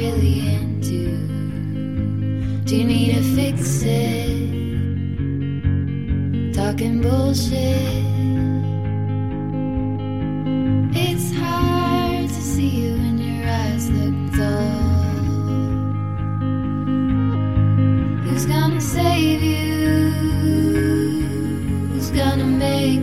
Really into. Do you need to fix it? Talking bullshit. It's hard to see you when your eyes look dull. Who's gonna save you? Who's gonna make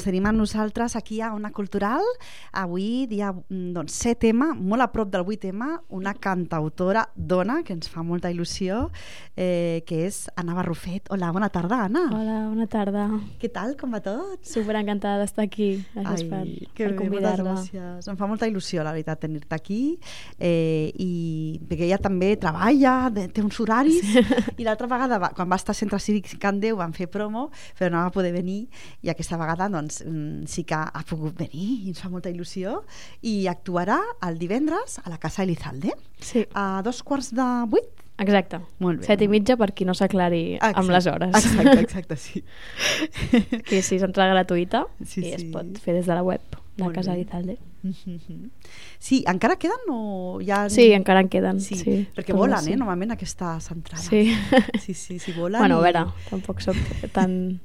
Doncs tenim amb nosaltres aquí a Ona Cultural, avui dia mm, doncs, 7M, molt a prop del 8M, una cantautora dona que ens fa molta il·lusió, eh, que és Anna Barrufet. Hola, bona tarda, Anna. Hola, bona tarda. Què tal, com va tot? Super encantada d'estar aquí. Gràcies per, que per convidar-me. Em fa molta il·lusió, la veritat, tenir-te aquí. Eh, i perquè ella també treballa, té uns horaris, i l'altra vegada, quan va estar a Centre Cívic Can Déu, van fer promo, però no va poder venir, i aquesta vegada doncs, mm, sí que ha pogut venir, i ens fa molta il·lusió, i actuarà el divendres a la Casa Elizalde, Sí, a dos quarts de vuit. exacte. Molt bé. Set i mitja per qui no s'aclari amb les hores. Exacte, exacte, sí. que sí, és entrada gratuïta Sí, i es sí. pot fer des de la web de Molt Casa bé. Lizalde. Mhm. Sí, encara queden o ja... Sí, encara en queden. Sí, Sí, perquè però volen, sí. eh, normalment aquestes entrades. Sí. Sí, sí, sí, volen. bueno, a i- veure, tampoc soc tan,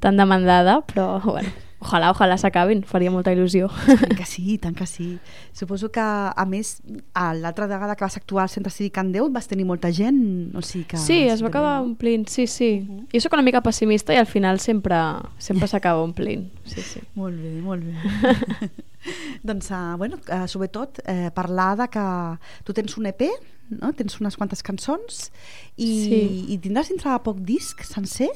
tan demandada, però bueno, ojalà, ojalà s'acabin, faria molta il·lusió. Tant que sí, tant que sí. Suposo que, a més, l'altra vegada que vas actuar al Centre Cívic Can Déu vas tenir molta gent, o sigui que... Sí, es va acabar omplint, sí, sí. Jo sóc una mica pessimista i al final sempre sempre s'acaba omplint. Sí, sí. Molt bé, molt bé. doncs, uh, bueno, uh, sobretot eh, parlar de que tu tens un EP, no? tens unes quantes cançons i, Sí. i tindràs dintre de poc disc sencer?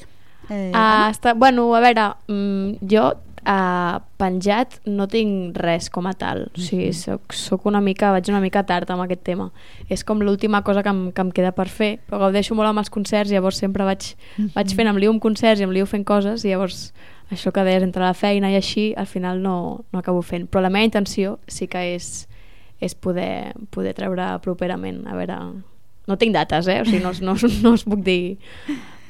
Eh, Uh, està, bueno, a veure, mm, jo uh, penjat no tinc res com a tal. O sigui, soc, soc una mica, vaig una mica tard amb aquest tema. És com l'última cosa que em, que em queda per fer, però gaudeixo molt amb els concerts, llavors sempre vaig, vaig fent, em lio amb concerts i em lio fent coses, i llavors això que deies entre la feina i així, al final no, no acabo fent. Però la meva intenció sí que és, és poder, poder treure properament. A veure, no tinc dates, eh? O sigui, no, no, no us puc dir...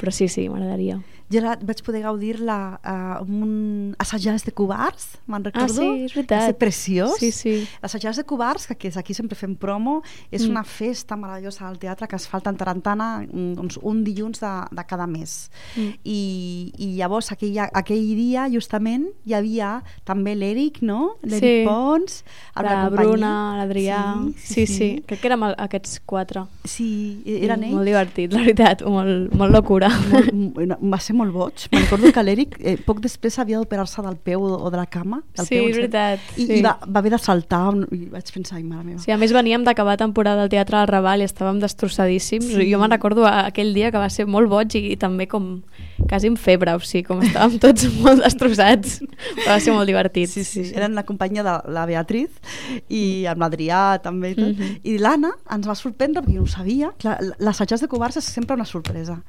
Però sí, sí, m'agradaria. Jo la, vaig poder gaudir-la uh, amb un assajars de covards, me'n recordo. Ah, sí, és veritat. Va ser preciós. Sí, sí. L'assajars de covards, que aquí, aquí sempre fem promo, és Mm. una festa meravellosa al teatre que es fa al Tantarantana mm, doncs, un dilluns de, de cada mes. Mm. I, I llavors aquell, aquell dia justament hi havia també l'Eric, no? L'Eric Sí. Pons, amb La companyia. Bruna, l'Adrià... Sí sí, Crec que érem el- aquests quatre. Sí, eren ells. Molt divertit, la veritat, molt, molt locura. molt, va ser molt boig. Me'n recordo que l'Eric eh, poc després havia d'operar-se del peu o de la cama. Del Sí, peu, és veritat, I, sí. i va, va haver de saltar un- i vaig pensar, ai, mare meva. Sí, a més veníem d'acabar temporada del Teatre del Raval i estàvem destrossadíssims. Sí. Jo me'n recordo aquell dia que va ser molt boig i, també com quasi en febre, o sigui, com estàvem tots molt destrossats. Però va ser molt divertit. Sí, sí, eren la companyia de la Beatriz i amb l'Adrià també i tot. Mhm. I l'Anna ens va sorprendre perquè no ho sabia. Assajats de covards és sempre una sorpresa.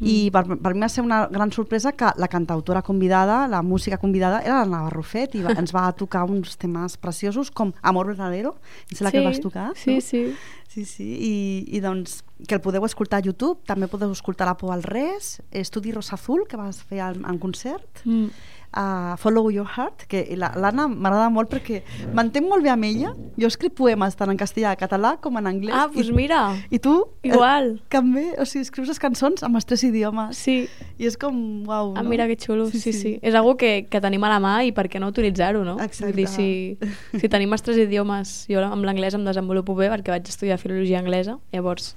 I per, per mi va ser una gran sorpresa que la cantautora convidada, la música convidada, era la Navarro Fet i va, ens va tocar uns temes preciosos com Amor Verdadero, em sembla que el vas tocar. Sí, no? sí. Sí, sí, i, i doncs que el podeu escoltar a YouTube, també podeu escoltar la Por al Res, Estudi Rosa Azul, que vas fer en, en concert, Mm. Uh, Follow Your Heart, que la- l'Anna m'agrada molt perquè m'entenc molt bé amb ella. Jo escric poemes tant en castellà, català com en anglès. Ah, doncs I, mira, I tu? igual. Eh, també, o sigui, escrius les cançons amb els tres idiomes. Sí. I és com, uau, Ah, no? mira que xulo, sí, sí. sí. És algo que, que tenim a la mà i per què no utilitzar-ho, no? Exacte. Vull dir, si, si tenim els tres idiomes, jo amb l'anglès em desenvolupo bé perquè vaig estudiar filologia anglesa, llavors,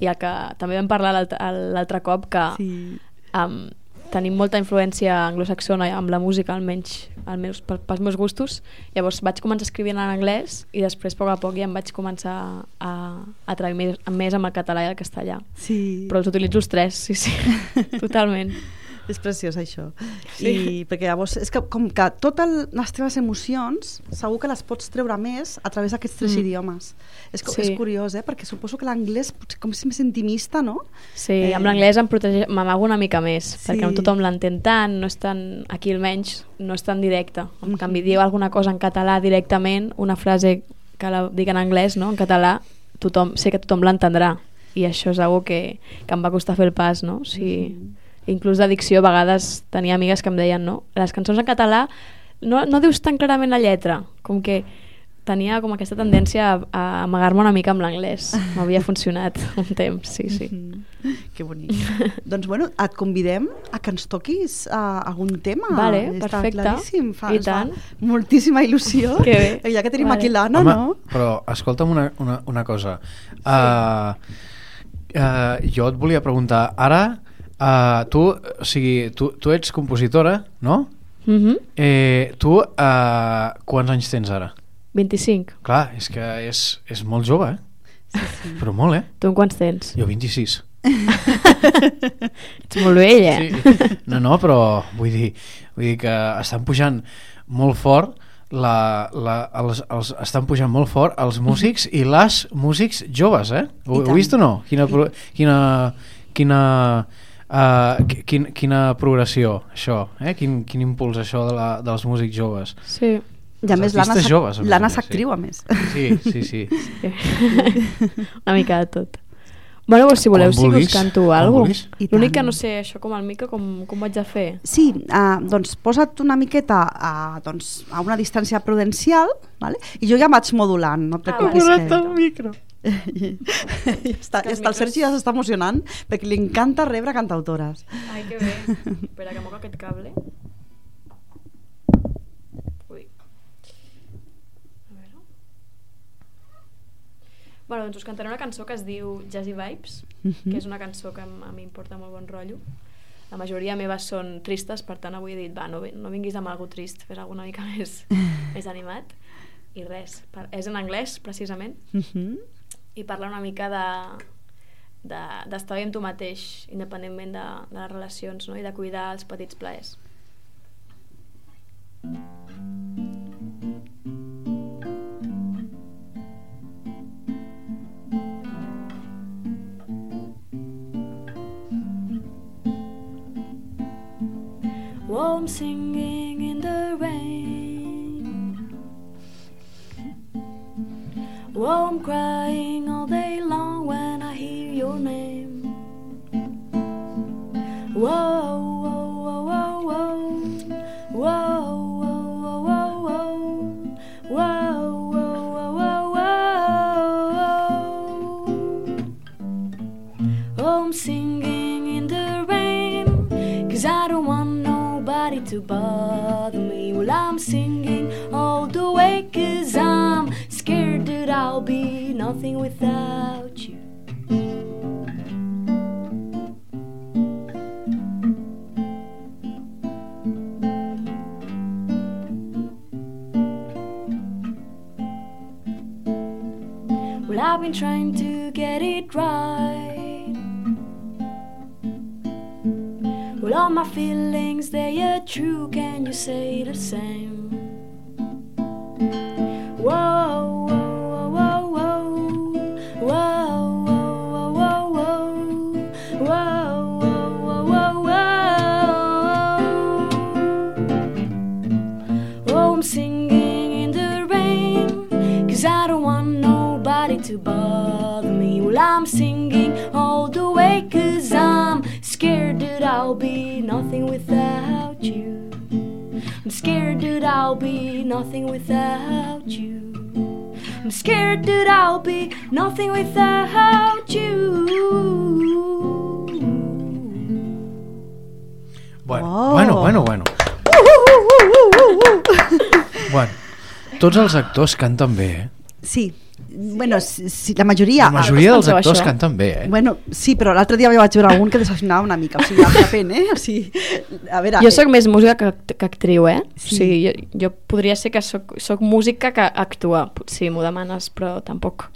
i el que també vam parlar l'altre cop, que Sí. um, tenim molta influència anglosaxona amb la música, almenys als meus, pels meus gustos. Llavors vaig començar escrivint en anglès i després, a poc a poc, ja em vaig començar a, a atraure més, més amb el català i el castellà. Sí. Però els utilitzo els tres, sí, sí, totalment. És preciós, això. Sí. I perquè llavors, és que com que totes les teves emocions segur que les pots treure més a través d'aquests tres Mm. idiomes. És, Sí. és curiós, eh? Perquè suposo que l'anglès com és més intimista, no? Sí, Eh, amb l'anglès em protegeix, m'amago una mica més, Sí. perquè no tothom l'entén tant, no és tan, aquí almenys no és tan directe. En Mhm. canvi, diu alguna cosa en català directament, una frase que la dic en anglès, no? en català, tothom, sé que tothom l'entendrà. I això és algo que, que em va costar fer el pas, no? O sigui, Mhm. Inclús de dicció, a vegades tenia amigues que em deien, no? Les cançons en català no, no dius tan clarament la lletra, com que tenia com aquesta tendència a, a amagar-me una mica amb l'anglès. M'havia funcionat un temps, sí, sí. Mm. Que bonic. doncs, bueno, et convidem a que ens toquis uh, algun tema. Vale, Està perfecte. claríssim. Fa, I ens fa tant. moltíssima il·lusió. Que bé. Ja que tenim Vale. aquí l'Anna, Home, no? però escolta'm una, una, una cosa. Uh, uh, jo et volia preguntar, ara, uh, tu, o sigui, tu, tu ets compositora, no? Mm -hmm. Eh, tu, uh, quants anys tens ara? 25. Clar, és que és, és molt jove, eh? Sí, sí. Però molt, eh? Tu en quants tens? Jo 26. Ets molt vell, eh? Sí. No, no, però vull dir, vull dir que estan pujant molt fort la, la, els, els, estan pujant molt fort els músics i les músics joves, eh? Ho, ho vist o no? Quina, quina, quina, uh, quin, quina progressió, això, eh? Quin, quin impuls, això de la, dels músics joves. Sí. I a més, l'Anna artistes s'ac- joves, a més a l'Anna sí. s'actriu, a més. Sí, sí, sí. Una mica de tot. Bueno, doncs, si voleu, que us canto alguna cosa. L'únic que no sé, això com el micro, com, com haig de fer? Sí, uh, doncs posa't una miqueta a, doncs, a una distància prudencial vale? i jo ja vaig modulant, no et Ah, preocupis. que... micro. Està, que ja els està, el Sergi ja s'està emocionant perquè li encanta rebre cantautores. Ai, que bé. Espera, que moc aquest cable. Ui. A veure. Bueno, doncs us cantaré una cançó que es diu Jazzy Vibes, Mhm. que és una cançó que a mi em porta molt bon rotllo. La majoria meves són tristes, per tant avui he dit, va, no, no vinguis amb algú trist, fes alguna mica més, més animat. I res, per, és en anglès, precisament, Mhm. I parla una mica de de- d'estar bé amb tu mateix, independentment de, de les relacions, no? i de cuidar els petits plaers. I'm singing in the rain. Oh, I'm crying all day long when I hear your name. Whoa, whoa, whoa, whoa, whoa, whoa, whoa, whoa, whoa, whoa, whoa, whoa, I'm singing in the rain, cause I don't want nobody to bother. Nothing without you. Well, I've been trying to get it right. Well, all my feelings, they are true. Can you say the same? Els actors canten bé, eh? Sí, bueno, sí, sí, la majoria... La majoria dels actors això? canten bé, eh? Bueno, sí, però l'altre dia vaig veure algun que desafinava una mica, o sigui, depèn, eh? O sigui, a veure... Jo sóc més música que, act- que actriu, eh? Sí. O sigui, jo, jo podria ser que sóc, sóc música que actua, si m'ho demanes, però tampoc.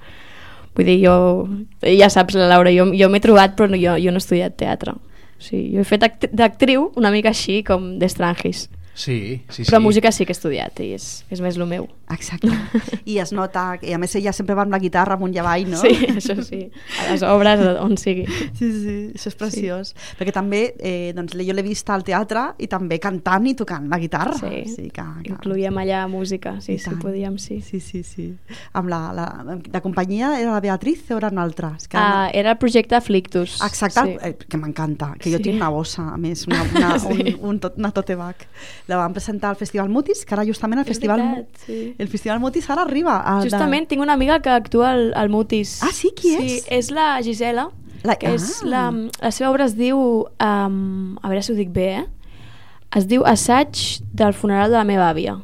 Vull dir, jo... Ja saps, la Laura, jo, jo m'he trobat, però no, jo, jo no he estudiat teatre. O sigui, jo he fet act- d'actriu una mica així, com d'estrangis. Sí, sí, sí. Però música sí que he estudiat, i és, és més el meu. Exacte. I es nota, que a més ella sempre va amb la guitarra amunt i avall, no? Sí, això sí. A les obres, on sigui. Sí, sí, això és preciós. Sí. Perquè també, eh, doncs, jo l'he vista al teatre i també cantant i tocant la guitarra. Sí. sí que, que... Incluïem allà música, sí, I sí, podíem, sí. Sí, sí, sí. Amb la, la, la companyia era la Beatriz o era una altra? És que Ah, era el projecte Flictus. Exacte, Sí. eh, que m'encanta, que jo Sí. tinc una bossa, a més, una, una, Sí. un, un tot, una tote bag. La vam presentar al Festival Mutis, que ara justament el És Festival, veritat, sí. El Festival Mutis ara arriba. A, Justament tinc una amiga que actua al, al Mutis. Ah, sí? Qui Sí, és? és la Gisela, La- que és ah. la, la seva obra es diu, um, a veure si ho dic bé, eh? es diu Assaig del funeral de la meva àvia.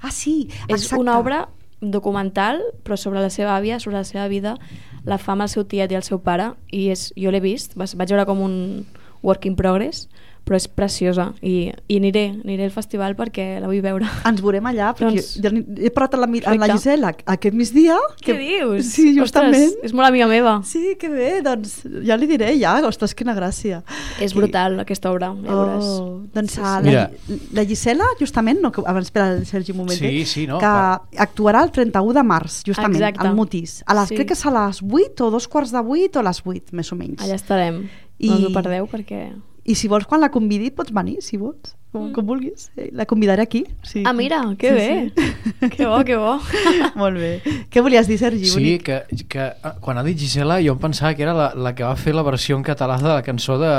Ah, sí, És exacte. una obra documental, però sobre la seva àvia, sobre la seva vida, la fama el seu tiet i el seu pare, i és, jo l'he vist, vaig veure com un work in progress, però és preciosa, i, i aniré, aniré al festival perquè la vull veure. Ens veurem allà, perquè Doncs- jo he parlat amb la, amb la. Gisela aquest migdia. Què dius? Sí, justament. Ostres, és molt amiga meva. Sí, que bé, doncs ja li diré ja, ostres, quina gràcia. És brutal, aquesta obra, ja veuràs. Oh, doncs Sí, sí. la, Mira. la Gisela, justament, no, que abans espera el Sergi un moment, Sí, eh, sí, no, que per- actuarà el 31 de març, justament, Exacte. al Mutis. A les, Sí. Crec que és a les 8 o dos quarts de 8 o a les 8, més o menys. Allà estarem. I- I... No us ho perdeu perquè... I si vols, quan la convidi, pots venir, si vols, com, Mm. com vulguis. La convidaré aquí. Sí. Ah, mira, que Sí, bé. sí. Que bo, que bo. Molt bé. Què volies dir, Sergi? Sí, Bonic? que, que ah, quan ha dit Gisela jo em pensava que era la, la que va fer la versió en català de la cançó de,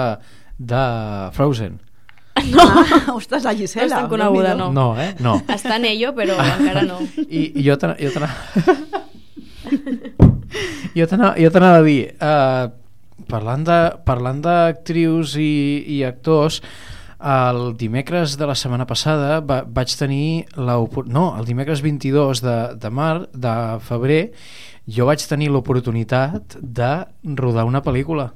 de Frozen. Ah, ostres, la Gisela. No és tan coneguda. No. No, eh? No. Està en ello, però encara no. I, i jo t'anava jo t'anava a dir uh, parlant de- parlant d'actrius i, i actors el dimecres de la setmana passada va, vaig tenir la no, el dimecres 22 de, de mar de febrer jo vaig tenir l'oportunitat de rodar una pel·lícula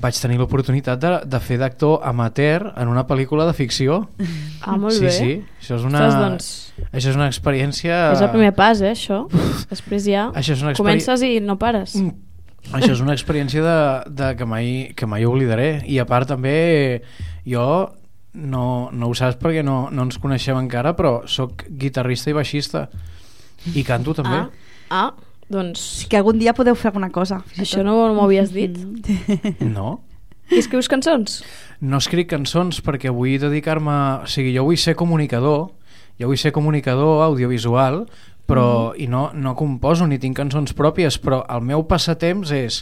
vaig tenir l'oportunitat de, de fer d'actor amateur en una pel·lícula de ficció Ah, molt sí, bé. sí, això és una, Ostres, doncs, això és una experiència és el primer pas, eh, això. Després ja Això és una experi- comences i no pares. Això és una experiència de, de que, mai, que mai oblidaré i a part també jo no, no ho saps perquè no, no ens coneixem encara però sóc guitarrista i baixista i canto també Ah, ah, doncs Que algun dia podeu fer alguna cosa. això no m'ho havies dit. no I escrius cançons? no escric cançons perquè vull dedicar-me o sigui, jo vull ser comunicador jo vull ser comunicador audiovisual però, i no, no composo ni tinc cançons pròpies però el meu passatemps és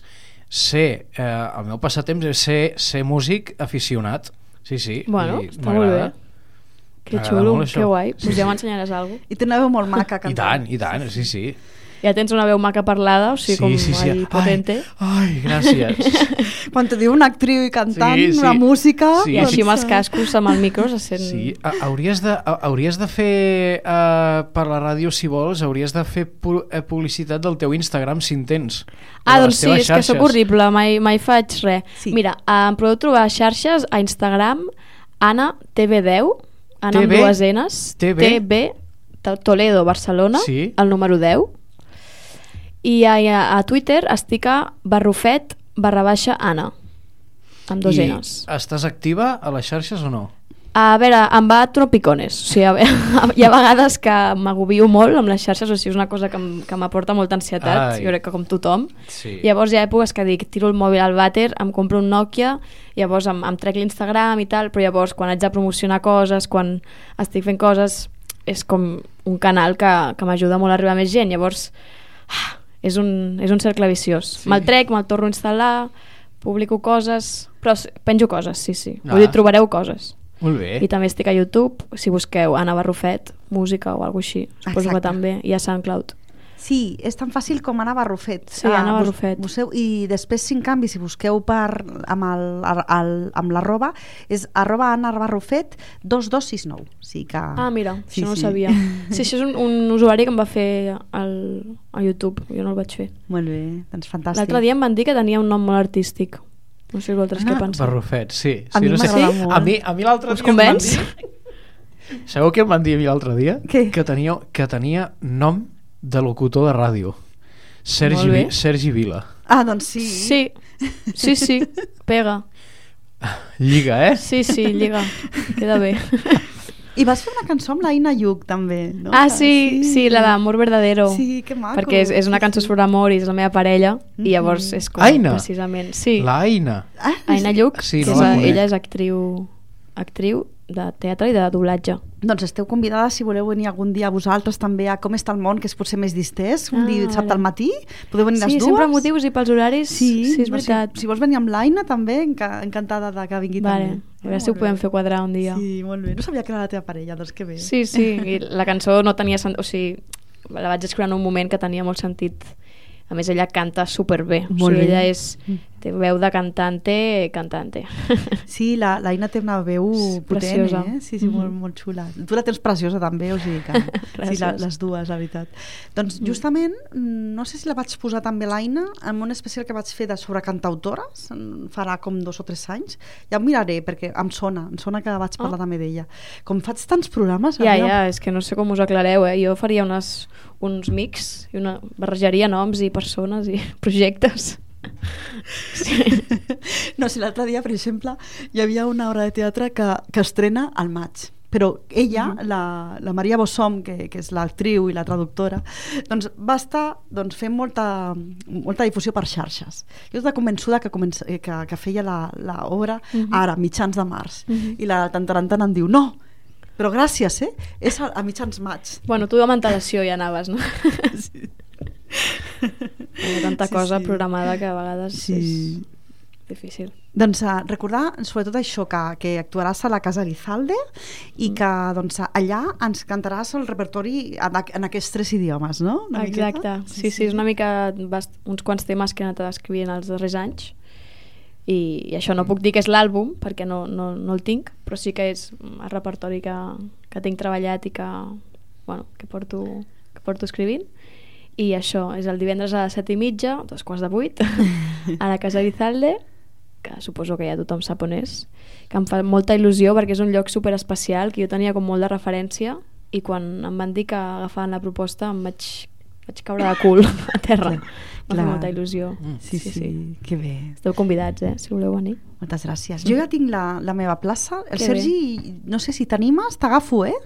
ser, eh, el meu passatemps és ser, ser músic aficionat sí, sí, Bueno, i està molt bé. m'agrada. Que xulo, que guai. Sí, Pues ja sí. m'ensenyaràs alguna cosa. I té una veu molt maca i cantant. tant, i tant, sí, sí Ja tens una veu maca parlada, o sigui, com ahí potente. Ai, ai, gràcies. Quan te diu una actriu i cantant, Sí, sí. una música... Sí. I així amb els doncs, cascos, amb el micro, se sent... Sí, a- hauries de, a- hauries de fer uh, per la ràdio, si vols, hauries de fer pu eh, publicitat del teu Instagram si en tens. Ah, doncs sí, és que sóc horrible, mai, mai faig res. Sí. Mira, em podeu trobar a xarxes, a Instagram, Anna TV10, Anna amb TV? dues Ns, TV? TV, to- Toledo, Barcelona, Sí. el número 10. I a, a, a Twitter estic a barrufet barra baixa Anna, amb dos I Ns. estàs activa a les xarxes o no? A veure, em va tropicones. O sigui, a veure, hi ha vegades que m'agobio molt amb les xarxes, o sigui, és una cosa que que m'aporta molta ansietat, Ai. jo crec que com tothom. Sí. Llavors hi ha èpoques que dic, tiro el mòbil al vàter, em compro un Nokia, llavors em, em trec l'Instagram i tal, però llavors quan haig de promocionar coses, quan estic fent coses, és com un canal que, que m'ajuda molt a arribar a més gent. Llavors, ah, és un, és un cercle viciós. Sí. Me'l trec, me'l torno a instal·lar, publico coses, però penjo coses, sí, sí. Ah. Vull dir, trobareu coses. Molt bé. I també estic a YouTube, si busqueu Anna Barrufet, música o alguna així. Suposo Exacte. que també. I a SoundCloud. Sí, és tan fàcil com Anna Barrufet. Sí, Anna bus- Barrufet. Busqueu, I després, si en canvi, si busqueu per, amb, el, el, el, amb l'arroba, és arroba Anna Barrufet 2269. O sigui que... Ah, mira, Sí, això no sí. ho sabia. Sí, això és un, un usuari que em va fer al, a YouTube, jo no el vaig fer. Molt bé, doncs fantàstic. L'altre dia em van dir que tenia un nom molt artístic. No sé vosaltres què penseu. Barrufet, sí. A sí, mi no sé. m'agrada molt. A mi, a mi l'altre dia em van convenç? dir... Sabeu què em van dir a mi l'altre dia? Què? Que tenia, que tenia nom de locutor de ràdio. Sergi. Vi, Sergi Vila. Ah, doncs sí. Sí, sí, sí, pega. Lliga, eh? Sí, sí, lliga, queda bé. I vas fer una cançó amb la Ina Lluc, també, no? Ah, Que- sí, sí, la d'Amor Verdadero. Sí, que maco. Perquè és, és una Sí, cançó sí. sobre amor i és la meva parella, i llavors és com Aina. precisament... Sí, La Aina. Ah, Aina Lluc, Sí, que no és, a- conec. ella és actriu, actriu de teatre i de doblatge. Doncs esteu convidades, si voleu venir algun dia a vosaltres també a Com està el món, que és potser més distès, un Ah, dia dissabte vale. al matí. Podeu venir Sí, les dues. sempre motius i pels horaris, Sí, sí, és veritat. Si, si vols venir amb l'Aina també, enca encantada de que vingui Vale, també. a veure si ho podem bé. fer quadrar un dia. Sí, molt bé. No sabia que era la teva parella, doncs que bé. Sí, sí, i la cançó no tenia sentit, o sigui, la vaig escriure en un moment que tenia molt sentit. A més, ella canta superbé. O Molt sigui, bé. ella és, té veu de cantante, cantante. Sí, la, la Ina té una veu És potent, preciosa. eh? Sí, sí, Mhm. molt, molt xula. Tu la tens preciosa també, o sigui que... sí, la, les dues, la veritat. Doncs Mm. justament, mm, no sé si la vaig posar també l'Aina en un especial que vaig fer de sobre cantautores, farà com dos o tres anys. Ja ho miraré, perquè em sona, em sona que vaig parlar Ah. també d'ella. Com faig tants programes... Ja, ja, és que no sé com us aclareu, eh? Jo faria unes, uns mix, i una, barrejaria noms i persones i projectes. Sí. No, si l'altre dia, per exemple, hi havia una obra de teatre que, que estrena al maig però ella, Mhm. la, la Maria Bossom, que, que és l'actriu i la traductora, doncs va estar doncs, fent molta, molta difusió per xarxes. Jo estava convençuda que, comença, eh, que, que feia l'obra Mhm. ara, mitjans de març, Mhm. i la tant en tant em diu, no, però gràcies, eh? És a, a mitjans maig. Bueno, tu amb antelació ja anaves, no? Sí. Hi ha tanta Sí, cosa sí. programada que a vegades Sí. és difícil. Doncs uh, recordar sobretot això, que, que actuaràs a la Casa Lizalde Mm. i que doncs, allà ens cantaràs el repertori en, en aquests tres idiomes, no? Una Exacte, miqueta? sí, sí, és una mica bast uns quants temes que he anat escrivint els darrers anys i, i això no puc dir que és l'àlbum perquè no, no, no el tinc, però sí que és el repertori que, que tinc treballat i que, bueno, que, porto, que porto escrivint i això és el divendres a les set i mitja, dos quarts de vuit, a la Casa Lizalde, que suposo que ja tothom sap on és, que em fa molta il·lusió perquè és un lloc super especial que jo tenia com molt de referència i quan em van dir que agafaven la proposta em vaig, vaig caure de cul a terra. Clar. fet molta il·lusió. Sí, sí, sí, que bé. Esteu convidats, eh, si voleu venir. Moltes gràcies. Jo ja tinc la, la meva plaça. El Que Sergi, no sé si t'animes, t'agafo, eh?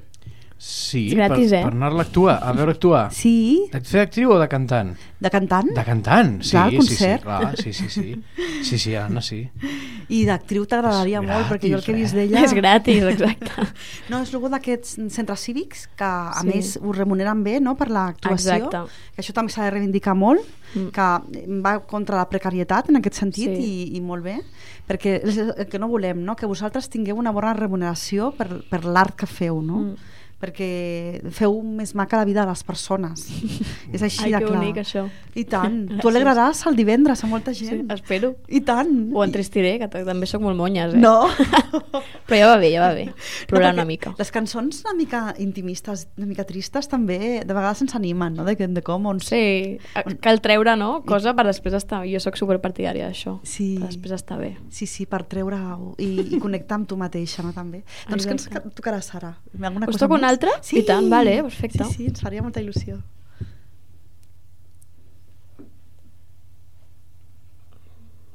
Sí, És gratis, per, eh? per anar-la a actuar, a veure actuar. Sí, De fer actriu o de cantant? de cantant De cantant, sí, Clar, sí, sí, clar, sí, sí, sí. Sí, sí, Anna, sí. i d'actriu t'agradaria molt, perquè jo el que he vist gratis, d'ella... És gratis, exacte. No, és algú d'aquests centres cívics que, a Sí. més, us remuneren bé no, per l'actuació. Exacte. Que això també s'ha de reivindicar molt, Mm. que va contra la precarietat en aquest sentit Sí. i, i molt bé, perquè és el que no volem, no? que vosaltres tingueu una bona remuneració per, per l'art que feu, no? Mm. Perquè feu més maca la vida de les persones. és així Ai, de que clar. bonic, això. I tant. Gràcies. Tu alegraràs el divendres a molta Sí, gent. espero. I tant. O entristiré, que també sóc molt monyes, eh? No. Però ja va bé, ja va bé. Plorar No, una mica. Les cançons una mica intimistes, una mica tristes, també de vegades ens animen, no? De, que- de com on... Sí, a- cal treure, no?, cosa per després estar... Jo sóc superpartidària d'això. Sí. Per després estar bé. Sí, sí, per treure-ho i, i connectar amb tu mateixa, no, també. Doncs què ens Exacte. ca- tocarà, Sara? Alguna Us cosa toca una més? altra? I tant, vale, perfecte. Sí, sí, ens faria molta il·lusió.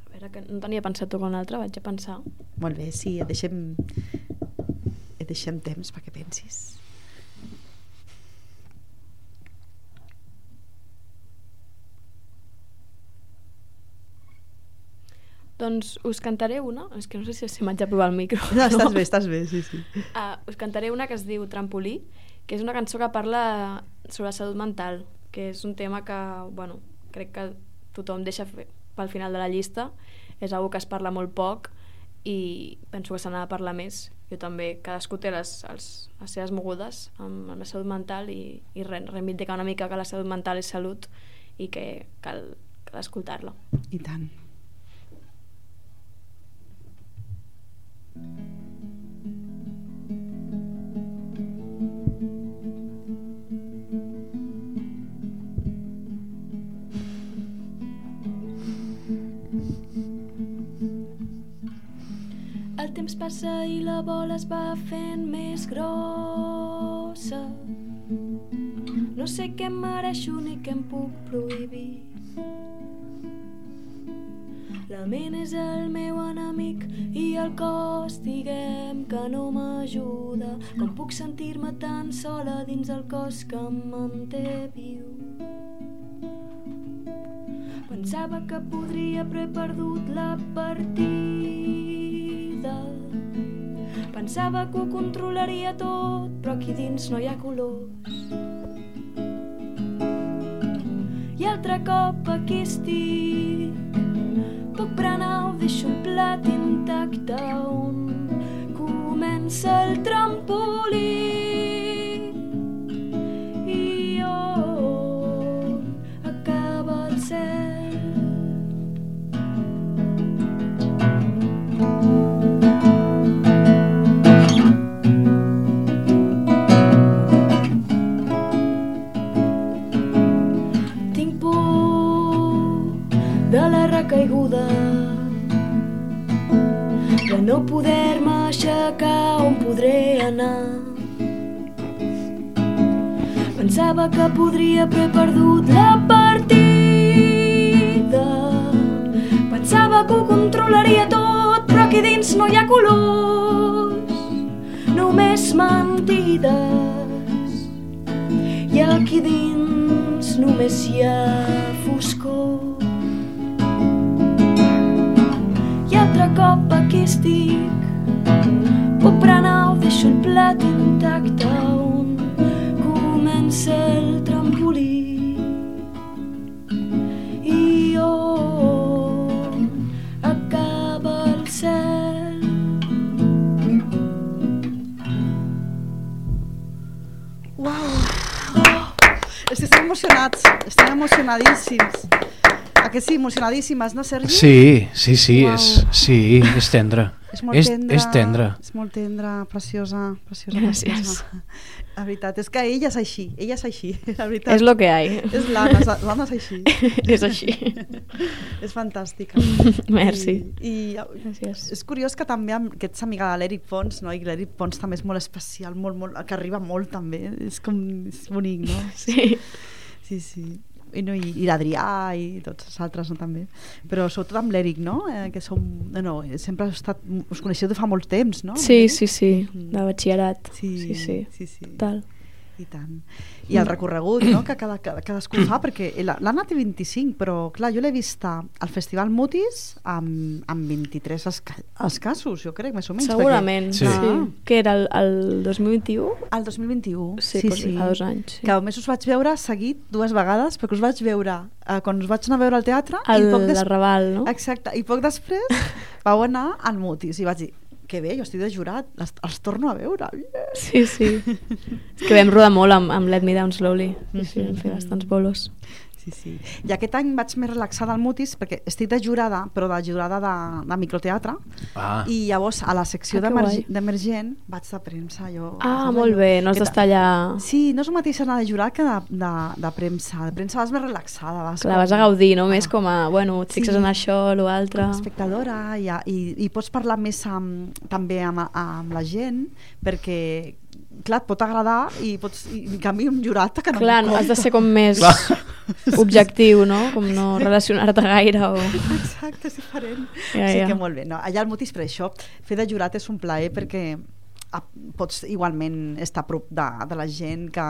A veure, que no tenia pensat tocar una altra, vaig a pensar. Molt bé, sí, et deixem, et deixem temps perquè pensis. Doncs us cantaré una, és que no sé si, si m'haig de provar el micro. No, estàs bé, estàs bé, sí, sí. Uh, us cantaré una que es diu Trampolí, que és una cançó que parla sobre salut mental, que és un tema que, bueno, crec que tothom deixa pel final de la llista. És una que es parla molt poc i penso que se n'ha de parlar més. Jo també, cadascú té les, els, les seves mogudes amb, amb la salut mental i, i re, reivindicar una mica que la salut mental és salut i que cal, cal escoltar-la. I tant. El temps passa i la bola es va fent més grossa. No sé què em mereixo ni què em puc prohibir. Ment és el meu enemic i el cos diguem que no m'ajuda. Com puc sentir-me tan sola dins el cos que em manté viu. Pensava que podria però he perdut la partida. Pensava que ho controlaria tot, però aquí dins no hi ha colors. I altre cop aquí estic, deixo el plat intacte on comença el trampolí. I on acaba el cel. Tinc por de la recaiguda no poder-me aixecar on podré anar. Pensava que podria he perdut la partida. Pensava que ho controlaria tot, però aquí dins no hi ha colors, només mentides. I aquí dins només hi ha foscor. Aquí estic, puc berenar o deixo el plat intacte on comença el trampolí. I on acaba el cel. Uau! Oh, estem emocionats, estem emocionadíssims. A que sí, emocionadíssimes, no, Sergi? Sí, sí, sí, Uau. és, sí, és tendre. És molt és, tendra. és tendre. És molt tendra, preciosa, preciosa. Gràcies. preciosa. La veritat, és que ella és així, ella és així, la veritat. És lo que hay. És l'Anna, l'Anna és així. és així. és fantàstica. Merci. I, i Gràcies. és curiós que també amb, que ets amiga de l'Eric Pons, no? i l'Eric Pons també és molt especial, molt, molt, que arriba molt també, és com és bonic, no? Sí. Sí, sí. I, no, i, i l'Adrià i tots els altres no, també però sobretot amb l'Eric no? Eh, que som, no, no, sempre has estat, us coneixeu de fa molt temps no? Sí, sí, sí, Mhm. de batxillerat. sí, Sí, sí. sí, sí. Tal. I tant i el recorregut no? que cada, cada, cadascú fa perquè la- l'Anna té 25 però clar, jo l'he vista al Festival Mutis amb, amb 23 esca escassos jo crec, més o menys Segurament, Sí. sí. sí. Que era el, el 2021? perquè, el 2021 Sí, doncs fa dos anys, sí. que a més us vaig veure seguit dues vegades perquè us vaig veure eh, quan us vaig anar a veure al teatre El, i poc des... Raval, no? Exacte, i poc després vau anar al Mutis i vaig dir, que bé, jo estic de jurat, els, els torno a veure. Yeah. Sí, sí. És que vam rodar molt amb, amb Let Me Down Slowly. Sí, sí, vam fer bastants bolos. Sí, sí. I aquest any vaig més relaxada al Mutis perquè estic de jurada, però de jurada de, de microteatre. Ah. I llavors a la secció Ah, d'emergent vaig de premsa. Jo, Ah, molt allò? bé, no has d'estar allà... Sí, no és el mateix anar de jurat que de, de, de premsa. De premsa vas més relaxada. Vas Clar, com- vas a gaudir, no? Més Ah. com a, bueno, et fixes Sí. en això, l'altre... com a espectadora i, i, i pots parlar més amb, també amb, amb la gent perquè clar, et pot agradar i, pots, i en canvi un jurat que no Clar, no, has de ser com més Clar. objectiu, no? Com no relacionar-te gaire o... Exacte, és diferent. Ja, sí ja. que molt bé. No, allà al Mutis per això, fer de jurat és un plaer perquè ah, pots igualment estar a prop de, de la gent que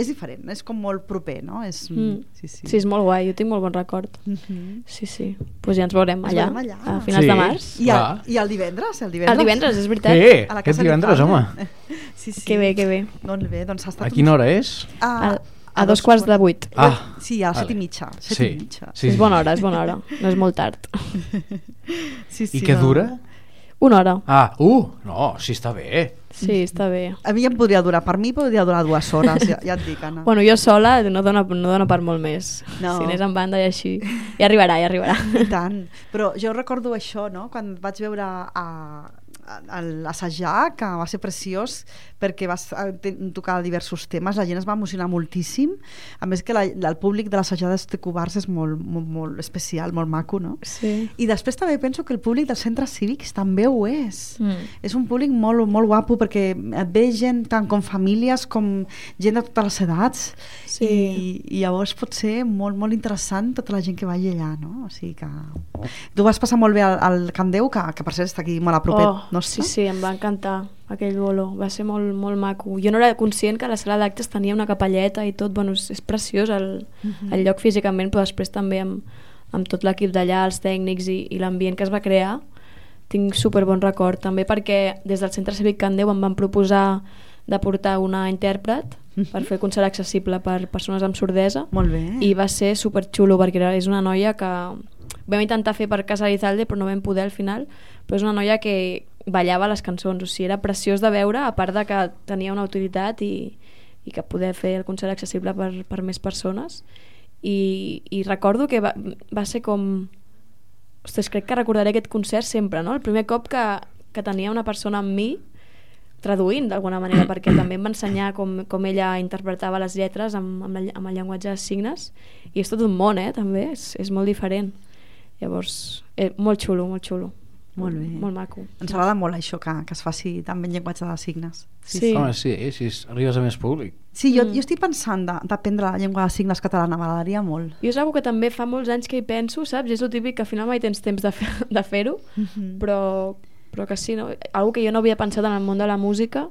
és diferent, és com molt proper, no? És, Mm. Sí, sí. Sí, és molt guai, jo tinc molt bon record. Mhm. Sí, sí. Doncs pues ja ens veurem Ens allà, veurem allà. a finals Sí. de març. I, Clar. I el divendres, el divendres. El divendres, és veritat. Eh, a la aquest Casa divendres, Lipana. home. Sí, sí. Que bé, que bé. Doncs bé, doncs ha estat... A quina hora és? A, A, a dos quarts de vuit. Ah, Sí, a les set i vale. mitja. Set Sí, i mitja. sí. És bona hora, és bona hora. No és molt tard. Sí, sí, I què no. dura? Una hora. Ah, uh, no, sí, està bé. Sí, està bé. A mi em podria durar, per mi podria durar dues hores, ja, ja et dic, Anna. Bueno, jo sola no dona, no dona per molt més. No. Si anés en banda i així. Ja arribarà, ja arribarà. I tant. Però jo recordo això, no?, quan vaig veure a, l'assajar, que va ser preciós, perquè vas te- tocar diversos temes, la gent es va emocionar moltíssim. A més que la, el públic de l'assajada de Covards és molt, molt, molt especial, molt maco, no? Sí. I després també penso que el públic dels centres cívics també ho és. Mm. És un públic molt, molt guapo perquè et ve gent tant com famílies com gent de totes les edats Sí. i, i llavors pot ser molt, molt interessant tota la gent que vagi allà, no? O sigui que... Tu vas passar molt bé al, al Camp Déu, que, que per cert està aquí molt a propet Oh, nostre. sí, sí, em va encantar aquell bolo, va ser molt, molt maco. Jo no era conscient que la sala d'actes tenia una capelleta i tot, bueno, és, és preciós el, Mhm. el lloc físicament, però després també amb, amb tot l'equip d'allà, els tècnics i, i l'ambient que es va crear, tinc super bon record, també perquè des del Centre Cívic Can Déu em van proposar de portar una intèrpret per fer concert accessible per persones amb sordesa Molt bé. i va ser super xulo perquè és una noia que vam intentar fer per Casa Lizalde però no vam poder al final però és una noia que ballava les cançons o sigui, era preciós de veure a part de que tenia una utilitat i, i que poder fer el concert accessible per, per més persones. I, i recordo que va, va ser com ostres, crec que recordaré aquest concert sempre no? el primer cop que, que tenia una persona amb mi traduint d'alguna manera perquè també em va ensenyar com, com ella interpretava les lletres amb, amb, la, amb el llenguatge de signes. I és tot un món, eh, també, és, és molt diferent. Llavors, eh, molt xulo, molt xulo Molt bé. molt maco Ens agrada molt això, que, que es faci també en llenguatge de signes. Sí. Home, sí, si arribes a més públic. Sí, jo, Mm. jo estic pensant de- d'aprendre la llengua de signes catalana, m'agradaria molt. jo és una que també fa molts anys que hi penso, saps? És el típic que al final mai tens temps de, fer, de fer-ho, Mhm. però, però que sí, no? Algo que jo no havia pensat en el món de la música,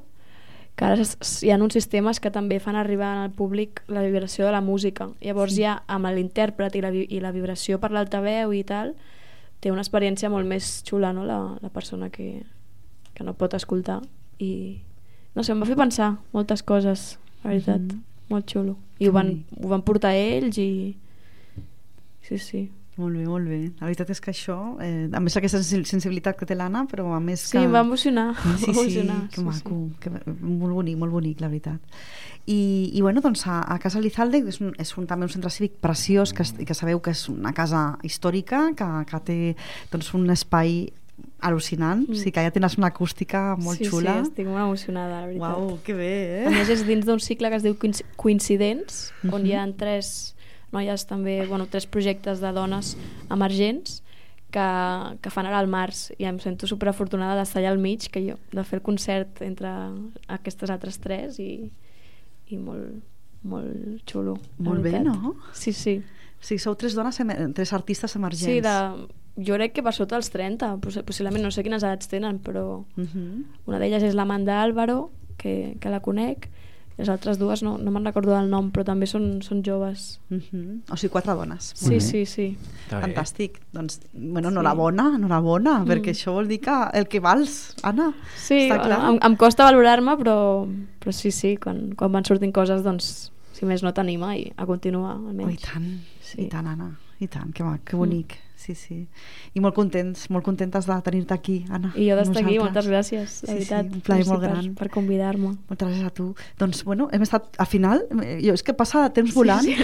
que ara hi ha uns sistemes que també fan arribar al públic la vibració de la música. Llavors Sí. ja amb l'intèrpret i, la, i la vibració per l'altaveu i tal, té una experiència molt més xula, no?, la, la persona que, que no pot escoltar. I, no sé, em va fer pensar moltes coses, la veritat. Mhm. Molt xulo. I ho van, ho van portar ells i... Sí, sí. Molt bé, molt bé. La veritat és que això, eh, a més aquesta sensi- sensibilitat que té l'Anna, però a més Sí, que... em va emocionar. Sí, sí, emocionar, que maco, que, molt bonic, molt bonic, la veritat. I, i bueno, doncs a, a Casa Lizalde és, un, és un, també un centre cívic preciós que, que sabeu que és una casa històrica que, que té doncs, un espai al·lucinant, Mm. sigui que ja tens una acústica molt sí, xula. Sí, estic molt emocionada, la veritat. Uau, que bé, A eh? més, és dins d'un cicle que es diu Coinc- Coincidents, on Mhm. hi ha tres noies també, bueno, tres projectes de dones emergents que, que fan ara al març i em sento superafortunada d'estar allà al mig que jo, de fer el concert entre aquestes altres tres i, i molt, molt xulo Molt bé, no? Sí, sí sigui, sou tres dones, tres artistes emergents. Sí, de, jo crec que per sota els 30 possi- possiblement no sé quines edats tenen però Mhm. una d'elles és l'Amanda Álvaro que, que la conec les altres dues no, no me'n recordo del nom però també són, són joves Mhm. O sigui, quatre dones. sí, sí, sí. Fantàstic. Doncs, bueno, Sí. enhorabona, enhorabona, Mm. perquè això vol dir que el que vals, Anna. Sí, Està clar. em, em costa valorar-me, però, però sí, sí, quan, quan van sortint coses, doncs, si més no t'anima i a continuar, Oh, I almenys. tant, Sí. i tant, Anna. i tant, que, ma- que bonic. Sí, sí. I molt contents, molt contentes de tenir-te aquí, Anna. I jo d'estar aquí, moltes gràcies, la Sí, veritat. sí, un plaer molt gran. Per convidar-me. Moltes gràcies a tu. Doncs, bueno, hem estat, al final, jo, és que passa temps volant. sí.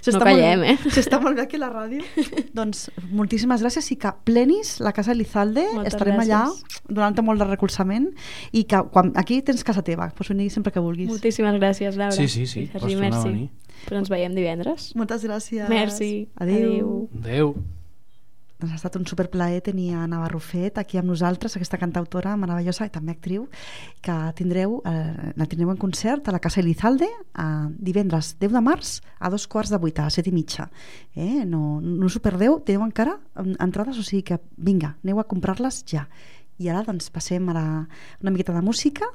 S'està No callem, molt, eh? S'està molt bé aquí la ràdio. doncs, moltíssimes gràcies i que plenis la casa Elizalde. Moltes Estarem gràcies. allà donant-te molt de recolzament i que quan, aquí tens casa teva, pots venir sempre que vulguis. Moltíssimes gràcies, Laura. Sí, sí, sí, pots tornar a venir. Però ens veiem divendres. Moltes gràcies. Merci. Adéu. Adéu. Doncs ha estat un superplaer tenir a Nava Rufet aquí amb nosaltres, aquesta cantautora meravellosa i també actriu, que tindreu, eh, la tindreu en concert a la Casa Elizalde a divendres 10 de març a dos quarts de vuit, a set i mitja. Eh? No, no us ho perdeu, teniu encara en- entrades, o sigui que vinga, aneu a comprar-les ja. I ara doncs passem a la, una miqueta de música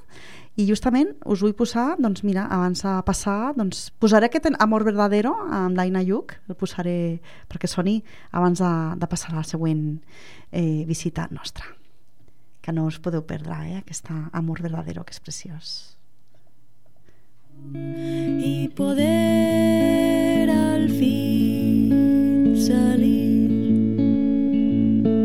i justament us vull posar, doncs mira, abans de passar, doncs posaré aquest Amor Verdadero amb l'Aina Lluc, el posaré perquè soni abans de, de passar a la següent eh, visita nostra. Que no us podeu perdre, eh, aquesta Amor Verdadero, que és preciós. y poder al fin